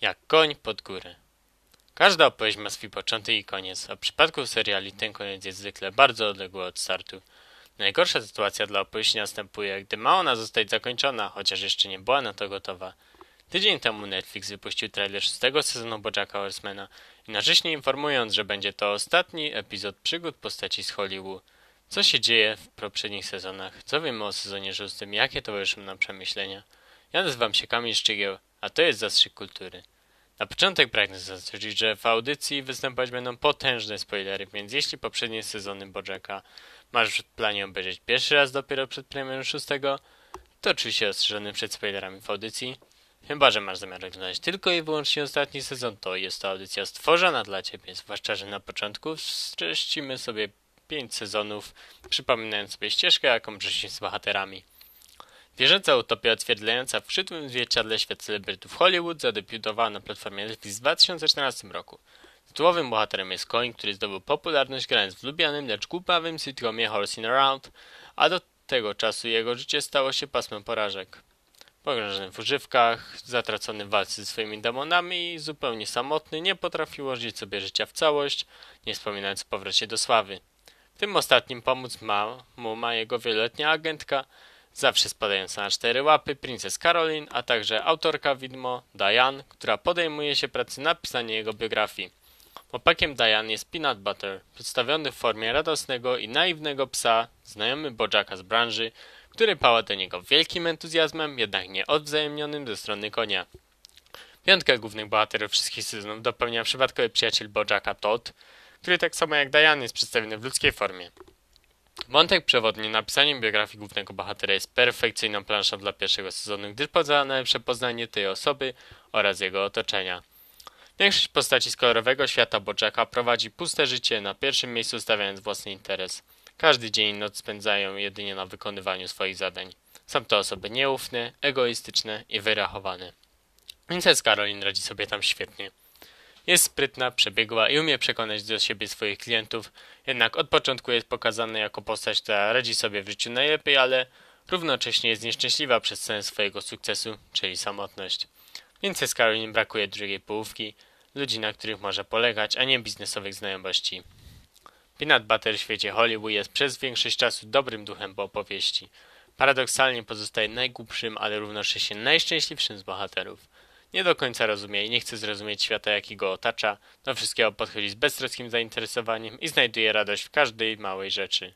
Jak koń pod górę. Każda opowieść ma swój początek i koniec, a w przypadku seriali ten koniec jest zwykle bardzo odległy od startu. Najgorsza sytuacja dla opowieści następuje, gdy ma ona zostać zakończona, chociaż jeszcze nie była na to gotowa. Tydzień temu Netflix wypuścił trailer szóstego sezonu Bojacka Horsemana i nacześnie informując, że będzie to ostatni epizod przygód postaci z Hollywood. Co się dzieje w poprzednich sezonach? Co wiemy o sezonie szóstym? Jakie towarzyszą nam przemyślenia? Ja nazywam się Kamil Szczygieł, a to jest Zastrzyk Kultury. Na początek pragnę zaznaczyć, że w audycji występować będą potężne spoilery, więc jeśli poprzednie sezony Bojacka masz w planie obejrzeć pierwszy raz dopiero przed premierą szóstego, to się ostrzeżony przed spoilerami w audycji. Chyba, że masz zamiar oglądać tylko i wyłącznie ostatni sezon, to jest to audycja stworzona dla Ciebie, zwłaszcza, że na początku streścimy sobie pięć sezonów, przypominając sobie ścieżkę, jaką przeszliśmy z bohaterami. Wierząca utopia odzwierdzająca w szczytowym zwierciadle świat celebrytów Hollywood zadebiutowała na platformie Netflix w 2014 roku. Tytułowym bohaterem jest koń, który zdobył popularność grając w lubianym, lecz głupawym sitcomie Horsing Around, a do tego czasu jego życie stało się pasmem porażek. Pogrążony w używkach, zatracony w walce ze swoimi demonami zupełnie samotny, nie potrafił ułożyć sobie życia w całość, nie wspominając o powrocie do sławy. Tym ostatnim pomóc ma mu ma jego wieloletnia agentka, zawsze spadająca na cztery łapy, Princess Caroline, a także autorka widmo Diane, która podejmuje się pracy na pisanie jego biografii. Chłopakiem Diane jest Peanut Butter, przedstawiony w formie radosnego i naiwnego psa, znajomy Bojacka z branży, który pała do niego wielkim entuzjazmem, jednak nie odwzajemnionym ze strony konia. Piątkę głównych bohaterów wszystkich sezonów dopełnia przypadkowy przyjaciel Bojacka Todd, który tak samo jak Diane jest przedstawiony w ludzkiej formie. Wątek przewodni napisaniem biografii głównego bohatera jest perfekcyjną planszą dla pierwszego sezonu, gdyż pozwala na lepsze poznanie tej osoby oraz jego otoczenia. Większość postaci z kolorowego świata Bojacka prowadzi puste życie, na pierwszym miejscu stawiając własny interes. Każdy dzień i noc spędzają jedynie na wykonywaniu swoich zadań. Są to osoby nieufne, egoistyczne i wyrachowane. Princess Caroline radzi sobie tam świetnie. Jest sprytna, przebiegła i umie przekonać do siebie swoich klientów, jednak od początku jest pokazana jako postać, która radzi sobie w życiu najlepiej, ale równocześnie jest nieszczęśliwa przez sens swojego sukcesu, czyli samotność. Więc Caroline brakuje drugiej połówki, ludzi, na których może polegać, a nie biznesowych znajomości. Peanut Butter w świecie Hollywood jest przez większość czasu dobrym duchem po opowieści. Paradoksalnie pozostaje najgłupszym, ale równocześnie najszczęśliwszym z bohaterów. Nie do końca rozumie i nie chce zrozumieć świata, jaki go otacza, do wszystkiego podchodzi z beztroskim zainteresowaniem i znajduje radość w każdej małej rzeczy.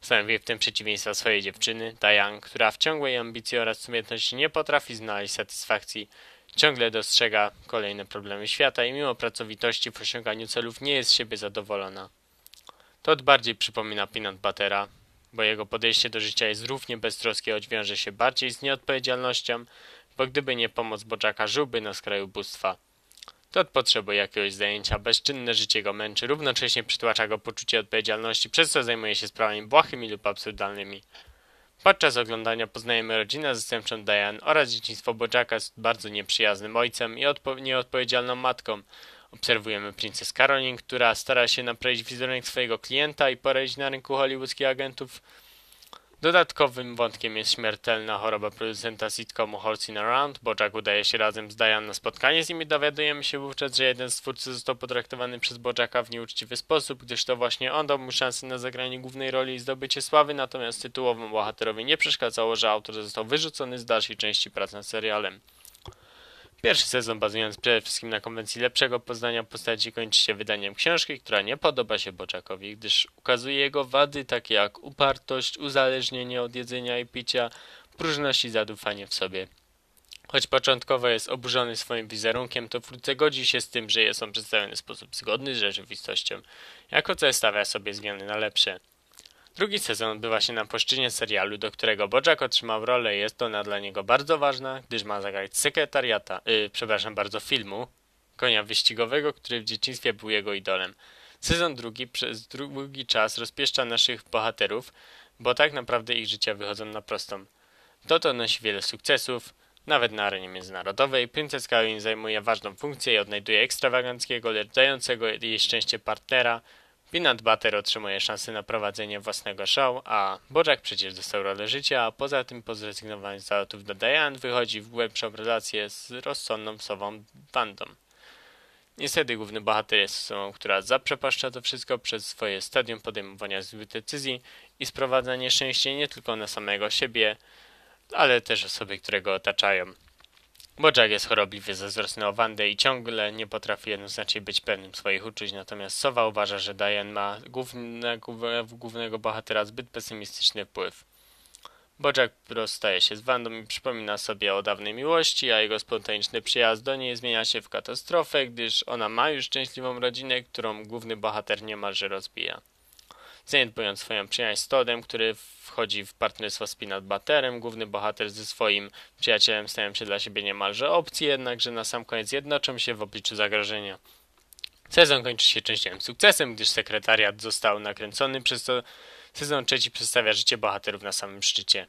Stanowi w tym przeciwieństwa swojej dziewczyny, Diane, która w ciągłej ambicji oraz umiejętności nie potrafi znaleźć satysfakcji, ciągle dostrzega kolejne problemy świata i mimo pracowitości w osiąganiu celów nie jest z siebie zadowolona. Todd bardziej przypomina Peanut Buttera, bo jego podejście do życia jest równie beztroskie, choć wiąże się bardziej z nieodpowiedzialnością, bo gdyby nie pomoc Boczaka, żyłby na skraju bóstwa. Todd potrzebuje jakiegoś zajęcia, bezczynne życie go męczy, równocześnie przytłacza go poczucie odpowiedzialności, przez co zajmuje się sprawami błahymi lub absurdalnymi. Podczas oglądania poznajemy rodzinę zastępczą Diane oraz dzieciństwo Boczaka z bardzo nieprzyjaznym ojcem i nieodpowiedzialną matką. Obserwujemy Princess Caroline, która stara się naprawić wizerunek swojego klienta i poradzić na rynku hollywoodzkich agentów Dodatkowym wątkiem jest śmiertelna choroba producenta sitcomu Horsing Around. Bojack udaje się razem z Diane na spotkanie z nimi. Dowiadujemy się wówczas, że jeden z twórcy został potraktowany przez Bojacka w nieuczciwy sposób, gdyż to właśnie on dał mu szansę na zagranie głównej roli i zdobycie sławy, natomiast tytułowemu bohaterowi nie przeszkadzało, że autor został wyrzucony z dalszej części prac nad serialem. Pierwszy sezon, bazując przede wszystkim na konwencji lepszego poznania postaci, kończy się wydaniem książki, która nie podoba się Boczakowi, gdyż ukazuje jego wady takie jak upartość, uzależnienie od jedzenia i picia, próżność i zadufanie w sobie. Choć początkowo jest oburzony swoim wizerunkiem, to wkrótce godzi się z tym, że jest on przedstawiony w sposób zgodny z rzeczywistością, jako co stawia sobie zmiany na lepsze. Drugi sezon odbywa się na płaszczyźnie serialu, do którego Bojack otrzymał rolę i jest ona dla niego bardzo ważna, gdyż ma zagrać sekretariata, yy, przepraszam bardzo, filmu, konia wyścigowego, który w dzieciństwie był jego idolem. Sezon drugi przez długi czas rozpieszcza naszych bohaterów, bo tak naprawdę ich życia wychodzą na prostą. to nosi wiele sukcesów, nawet na arenie międzynarodowej. Princess Caroline zajmuje ważną funkcję i odnajduje ekstrawaganckiego, lecz dającego jej szczęście partnera, Peanut Butter otrzymuje szansę na prowadzenie własnego show, a Bojack przecież dostał rolę życia, a poza tym po zrezygnowaniu z zalotów do Diane wychodzi w głębszą relację z rozsądną sową Wandą. Niestety główny bohater jest osobą, która zaprzepaszcza to wszystko przez swoje stadium podejmowania złych decyzji i sprowadza nieszczęście nie tylko na samego siebie, ale też osoby, które go otaczają. Bojack jest chorobliwie zazdrosny o Wandę i ciągle nie potrafi jednoznacznie być pewnym swoich uczuć, natomiast Sowa uważa, że Diane ma głównego, głównego bohatera zbyt pesymistyczny wpływ. Bojack rozstaje się z Wandą i przypomina sobie o dawnej miłości, a jego spontaniczny przyjazd do niej zmienia się w katastrofę, gdyż ona ma już szczęśliwą rodzinę, którą główny bohater niemalże rozbija. Zaniedbując swoją przyjaźń z Toddem, który wchodzi w partnerstwo z Peanut Butterem, główny bohater ze swoim przyjacielem stają się dla siebie niemalże opcji, jednakże na sam koniec jednoczą się w obliczu zagrożenia. Sezon kończy się częściowym sukcesem, gdyż sekretariat został nakręcony, przez co sezon trzeci przedstawia życie bohaterów na samym szczycie.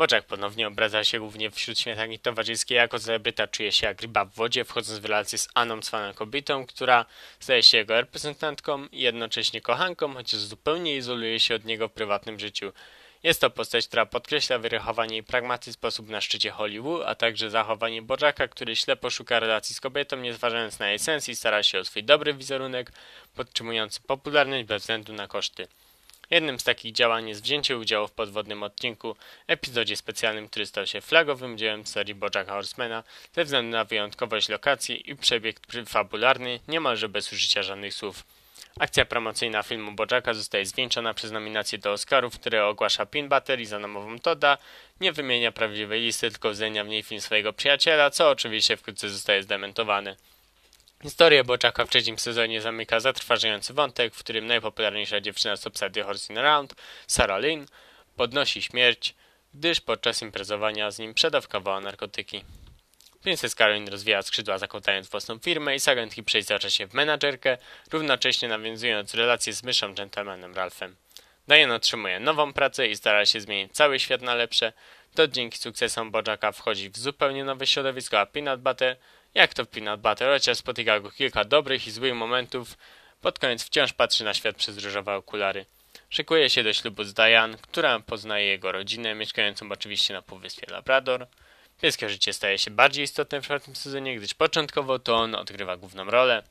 Boczak ponownie obraca się głównie wśród śmietanki towarzyskiej. Jako celebryta czuje się jak ryba w wodzie, wchodząc w relację z Aną cwaną kobietą, która staje się jego reprezentantką i jednocześnie kochanką, chociaż zupełnie izoluje się od niego w prywatnym życiu. Jest to postać, która podkreśla wyrachowanie i pragmatyzm sposób na szczycie Hollywood, a także zachowanie Bożaka, który ślepo szuka relacji z kobietą, nie zważając na jej sens i stara się o swój dobry wizerunek, podtrzymujący popularność bez względu na koszty. Jednym z takich działań jest wzięcie udziału w podwodnym odcinku, epizodzie specjalnym, który stał się flagowym dziełem serii Bojacka Horsemana ze względu na wyjątkowość lokacji i przebieg fabularny, niemalże bez użycia żadnych słów. Akcja promocyjna filmu Bojacka zostaje zwieńczona przez nominację do Oscarów, które ogłasza Pin Battery za namową Toda, nie wymienia prawdziwej listy, tylko wzenia w niej film swojego przyjaciela, co oczywiście wkrótce zostaje zdementowane. Historię Boczaka w trzecim sezonie zamyka zatrważający wątek, w którym najpopularniejsza dziewczyna z obsady Horsing Around, Sarah Lynn, podnosi śmierć, gdyż podczas imprezowania z nim przedawkowała narkotyki. Princess Caroline rozwija skrzydła zakładając własną firmę i z agentki się w menadżerkę, równocześnie nawiązując relacje z myszą gentlemanem Ralphem. Diane otrzymuje nową pracę i stara się zmienić cały świat na lepsze, to dzięki sukcesom Bojacka wchodzi w zupełnie nowe środowisko, a Peanut Butter jak to w Peanut Butter, chociaż spotyka go kilka dobrych i złych momentów, pod koniec wciąż patrzy na świat przez różowe okulary. Szykuje się do ślubu z Diane, która poznaje jego rodzinę, mieszkającą oczywiście na Półwyspie Labrador. Pieskie życie staje się bardziej istotne w czwartym sezonie, gdyż początkowo to on odgrywa główną rolę.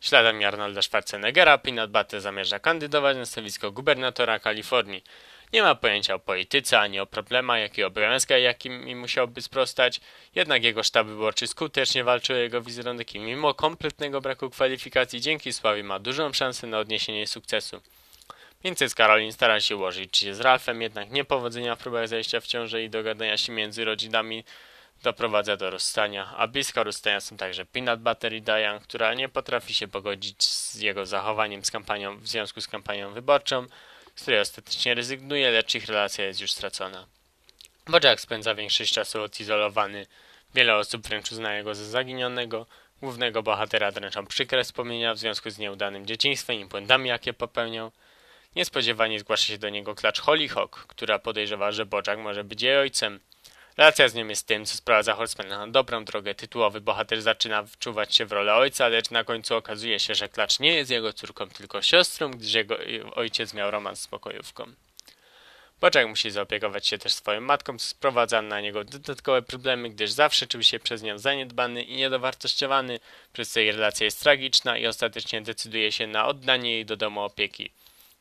Śladami Arnolda Schwarzeneggera Peanut Butter zamierza kandydować na stanowisko gubernatora Kalifornii. Nie ma pojęcia o polityce ani o problemach, jakie obowiązkach, jakim musiałby sprostać, jednak jego sztab wyborczy skutecznie walczył o jego wizerunek i mimo kompletnego braku kwalifikacji dzięki sławie ma dużą szansę na odniesienie sukcesu. Więc Karolin stara się ułożyć się z Ralfem, jednak niepowodzenia w próbach zajścia w ciąży i dogadania się między rodzinami doprowadza do rozstania, a blisko rozstania są także Peanut Butter i Diane, która nie potrafi się pogodzić z jego zachowaniem z kampanią, w związku z kampanią wyborczą, z której ostatecznie rezygnuje, lecz ich relacja jest już stracona. Bojack spędza większość czasu odizolowany. Wiele osób wręcz uznaje go za zaginionego. Głównego bohatera dręczą przykre wspomnienia w związku z nieudanym dzieciństwem i błędami, jakie popełniał. Niespodziewanie zgłasza się do niego klacz Hollyhock, która podejrzewa, że Bojack może być jej ojcem. Relacja z nią jest tym, co sprowadza Horsemana na dobrą drogę. Tytułowy bohater zaczyna wczuwać się w rolę ojca, lecz na końcu okazuje się, że Klacz nie jest jego córką, tylko siostrą, gdyż jego ojciec miał romans z pokojówką. Boczek musi zaopiekować się też swoją matką, co sprowadza na niego dodatkowe problemy, gdyż zawsze czuł się przez nią zaniedbany i niedowartościowany, przez co jej relacja jest tragiczna i ostatecznie decyduje się na oddanie jej do domu opieki.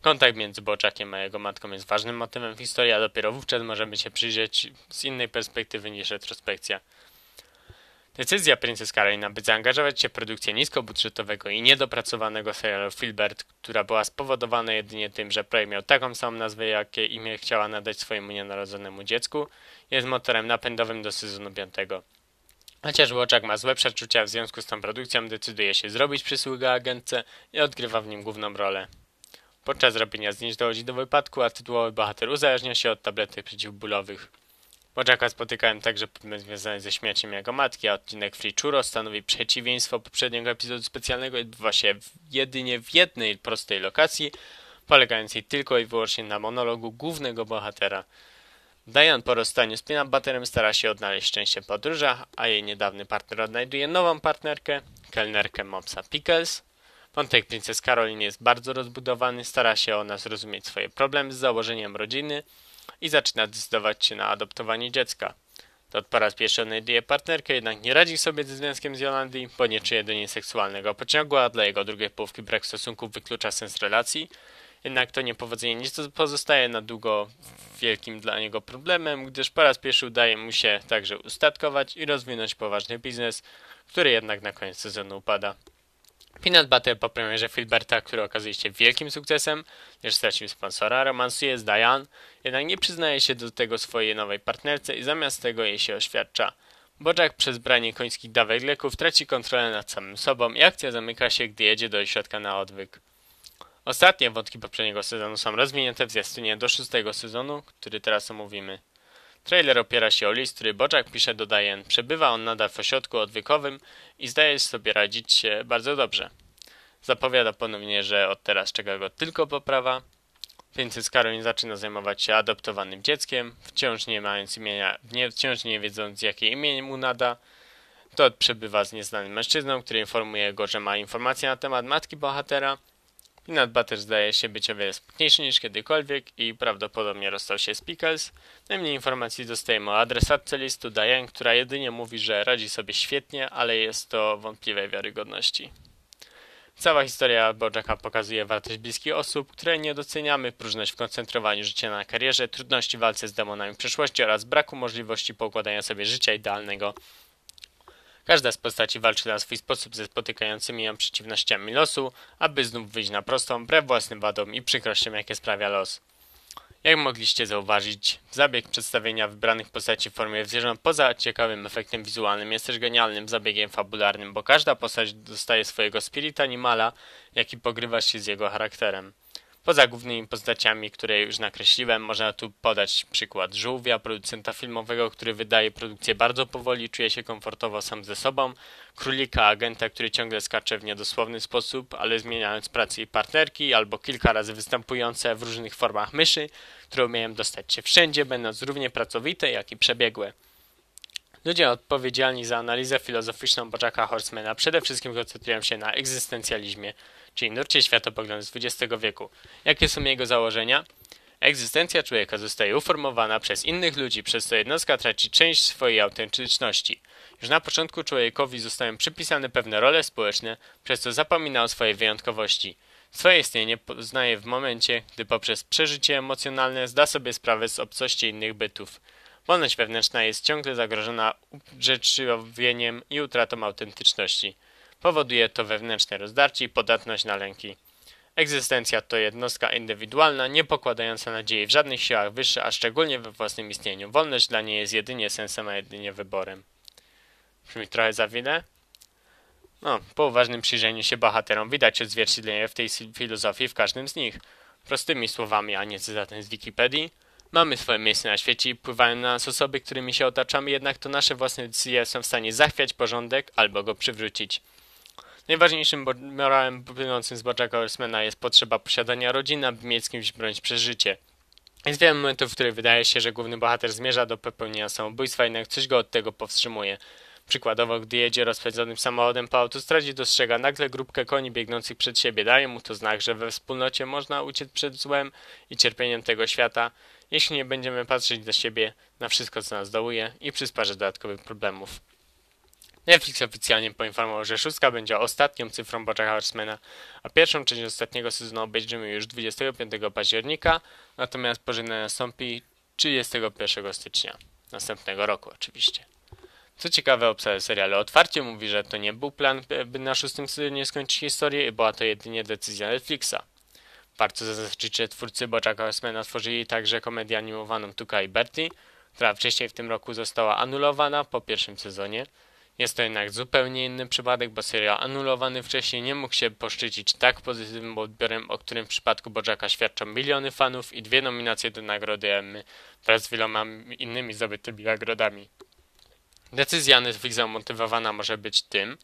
Kontakt między Boczakiem a jego matką jest ważnym motywem w historii, a dopiero wówczas możemy się przyjrzeć z innej perspektywy niż retrospekcja. Decyzja Princess Karolina, by zaangażować się w produkcję niskobudżetowego i niedopracowanego serialu Filbert, która była spowodowana jedynie tym, że projekt miał taką samą nazwę, jakie imię chciała nadać swojemu nienarodzonemu dziecku, jest motorem napędowym do sezonu 5. Chociaż Boczak ma złe przeczucia w związku z tą produkcją, decyduje się zrobić przysługę agentce i odgrywa w nim główną rolę. Podczas robienia zdjęć dochodzi do wypadku, a tytułowy bohater uzależnia się od tabletek przeciwbólowych. Boczaka spotykałem także problem związany ze śmiercią jego matki, a odcinek Free Churro stanowi przeciwieństwo poprzedniego epizodu specjalnego i odbywa się jedynie w jednej prostej lokacji, polegającej tylko i wyłącznie na monologu głównego bohatera. Diane po rozstaniu z Peanut stara się odnaleźć szczęście w podróżach, a jej niedawny partner odnajduje nową partnerkę, kelnerkę Mopsa Pickles, Wątek Princes Caroline jest bardzo rozbudowany, stara się ona zrozumieć swoje problemy z założeniem rodziny i zaczyna decydować się na adoptowanie dziecka. To po raz pierwszy odnajduje partnerkę, jednak nie radzi sobie ze związkiem z Jolandii, bo nie czuje do niej seksualnego pociągu, a dla jego drugiej połówki brak stosunków wyklucza sens relacji. Jednak to niepowodzenie nie pozostaje na długo wielkim dla niego problemem, gdyż po raz pierwszy udaje mu się także ustatkować i rozwinąć poważny biznes, który jednak na koniec sezonu upada. Peanut Butter po premierze Filberta, który okazuje się wielkim sukcesem, lecz stracił sponsora, romansuje z Diane, jednak nie przyznaje się do tego swojej nowej partnerce i zamiast tego jej się oświadcza. Bojack przez branie końskich dawek leków traci kontrolę nad samym sobą i akcja zamyka się, gdy jedzie do ośrodka na odwyk. Ostatnie wątki poprzedniego sezonu są rozwinięte w zwiastunie do szóstego sezonu, który teraz omówimy. Trailer opiera się o list, który Bojack pisze do Diane. Przebywa on nadal w ośrodku odwykowym i zdaje sobie radzić się bardzo dobrze. Zapowiada ponownie, że od teraz czeka go tylko poprawa. Więc Caroline zaczyna zajmować się adoptowanym dzieckiem, wciąż nie mając imienia, nie, wciąż nie wiedząc jakie imię mu nada. Todd przebywa z nieznanym mężczyzną, który informuje go, że ma informacje na temat matki bohatera. Peanut Butter zdaje się być o wiele smutniejszy niż kiedykolwiek i prawdopodobnie rozstał się z Pickles. Najmniej informacji dostajemy o adresatce listu Diane, która jedynie mówi, że radzi sobie świetnie, ale jest to wątpliwej wiarygodności. Cała historia Bojacka pokazuje wartość bliskich osób, które nie doceniamy, próżność w koncentrowaniu życia na karierze, trudności w walce z demonami przeszłości oraz braku możliwości poukładania sobie życia idealnego Każda z postaci walczy na swój sposób ze spotykającymi ją przeciwnościami losu, aby znów wyjść na prostą, wbrew własnym wadom i przykrościom, jakie sprawia los. Jak mogliście zauważyć, zabieg przedstawienia wybranych postaci w formie zwierząt poza ciekawym efektem wizualnym jest też genialnym zabiegiem fabularnym, bo każda postać dostaje swojego spirit animala, jaki pogrywa się z jego charakterem. Poza głównymi postaciami, które już nakreśliłem, można tu podać przykład żółwia, producenta filmowego, który wydaje produkcję bardzo powoli, czuje się komfortowo sam ze sobą, królika, agenta, który ciągle skacze w niedosłowny sposób, ale zmieniając pracę i partnerki, albo kilka razy występujące w różnych formach myszy, które umieją dostać się wszędzie, będąc równie pracowite, jak i przebiegłe. Ludzie odpowiedzialni za analizę filozoficzną Bojacka Horsemana przede wszystkim koncentrują się na egzystencjalizmie, czyli nurcie światopoglądu z XX wieku. Jakie są jego założenia? Egzystencja człowieka zostaje uformowana przez innych ludzi, przez co jednostka traci część swojej autentyczności. Już na początku człowiekowi zostają przypisane pewne role społeczne, przez co zapomina o swojej wyjątkowości. Swoje istnienie poznaje w momencie, gdy poprzez przeżycie emocjonalne zda sobie sprawę z obcości innych bytów. Wolność wewnętrzna jest ciągle zagrożona uprzedmiotowieniem i utratą autentyczności. Powoduje to wewnętrzne rozdarcie i podatność na lęki. Egzystencja to jednostka indywidualna, nie pokładająca nadziei w żadnych siłach wyższych, a szczególnie we własnym istnieniu. Wolność dla niej jest jedynie sensem, a jedynie wyborem. Brzmi trochę za wiele? No, po uważnym przyjrzeniu się bohaterom widać odzwierciedlenie w tej filozofii w każdym z nich. Prostymi słowami, a nie cytatem z Wikipedii. Mamy swoje miejsce na świecie i wpływają na nas osoby, którymi się otaczamy, jednak to nasze własne decyzje są w stanie zachwiać porządek albo go przywrócić. Najważniejszym morałem płynącym z Bojacka Horsemana jest potrzeba posiadania rodziny, aby mieć z kimś bronić przez życie. Jest wiele momentów, w których wydaje się, że główny bohater zmierza do popełnienia samobójstwa, jednak coś go od tego powstrzymuje. Przykładowo, gdy jedzie rozpędzonym samochodem po autostradzie, dostrzega nagle grupkę koni biegnących przed siebie. Daje mu to znak, że we wspólnocie można uciec przed złem i cierpieniem tego świata, jeśli nie będziemy patrzeć na siebie, na wszystko, co nas dołuje i przysparza dodatkowych problemów. Netflix oficjalnie poinformował, że szóstka będzie ostatnią cyfrą Bojacka Horsemana, a pierwszą część ostatniego sezonu obejrzymy już 25 października, natomiast pożegnanie nastąpi 31 stycznia następnego roku oczywiście. Co ciekawe, obsada serialu otwarcie mówi, że to nie był plan, by na szóstym sezonie skończyć historię i była to jedynie decyzja Netflixa. Warto zaznaczyć, że twórcy Bojacka Horsemana stworzyli także komedię animowaną Tuka i Bertie, która wcześniej w tym roku została anulowana po pierwszym sezonie, jest to jednak zupełnie inny przypadek, bo serial anulowany wcześniej nie mógł się poszczycić tak pozytywnym odbiorem, o którym w przypadku Bojacka świadczą miliony fanów i dwie nominacje do nagrody Emmy wraz z wieloma innymi zdobytymi nagrodami. Decyzja Netflixa motywowana może być tym,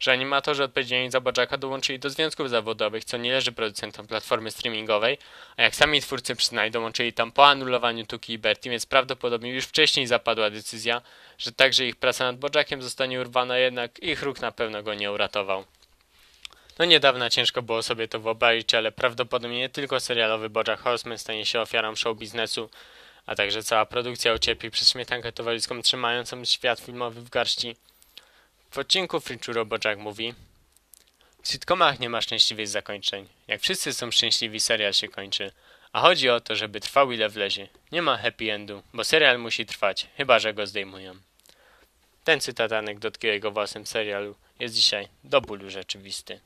że animatorzy odpowiedzialni za Bojacka dołączyli do związków zawodowych, co nie leży producentom platformy streamingowej, a jak sami twórcy przyznali, dołączyli tam po anulowaniu Tuki i Berti, więc prawdopodobnie już wcześniej zapadła decyzja, że także ich praca nad Bojackiem zostanie urwana, jednak ich ruch na pewno go nie uratował. No niedawna ciężko było sobie to wyobrazić, ale prawdopodobnie nie tylko serialowy Bojack Horseman stanie się ofiarą show biznesu, a także cała produkcja ucierpi przez śmietankę towarzyską trzymającą świat filmowy w garści. W odcinku Frichuro Bojack mówi W sitcomach nie ma szczęśliwych zakończeń. Jak wszyscy są szczęśliwi, serial się kończy. A chodzi o to, żeby trwał ile wlezie. Nie ma happy endu, bo serial musi trwać, chyba że go zdejmują. Ten cytat anegdotki o jego własnym serialu jest dzisiaj do bólu rzeczywisty.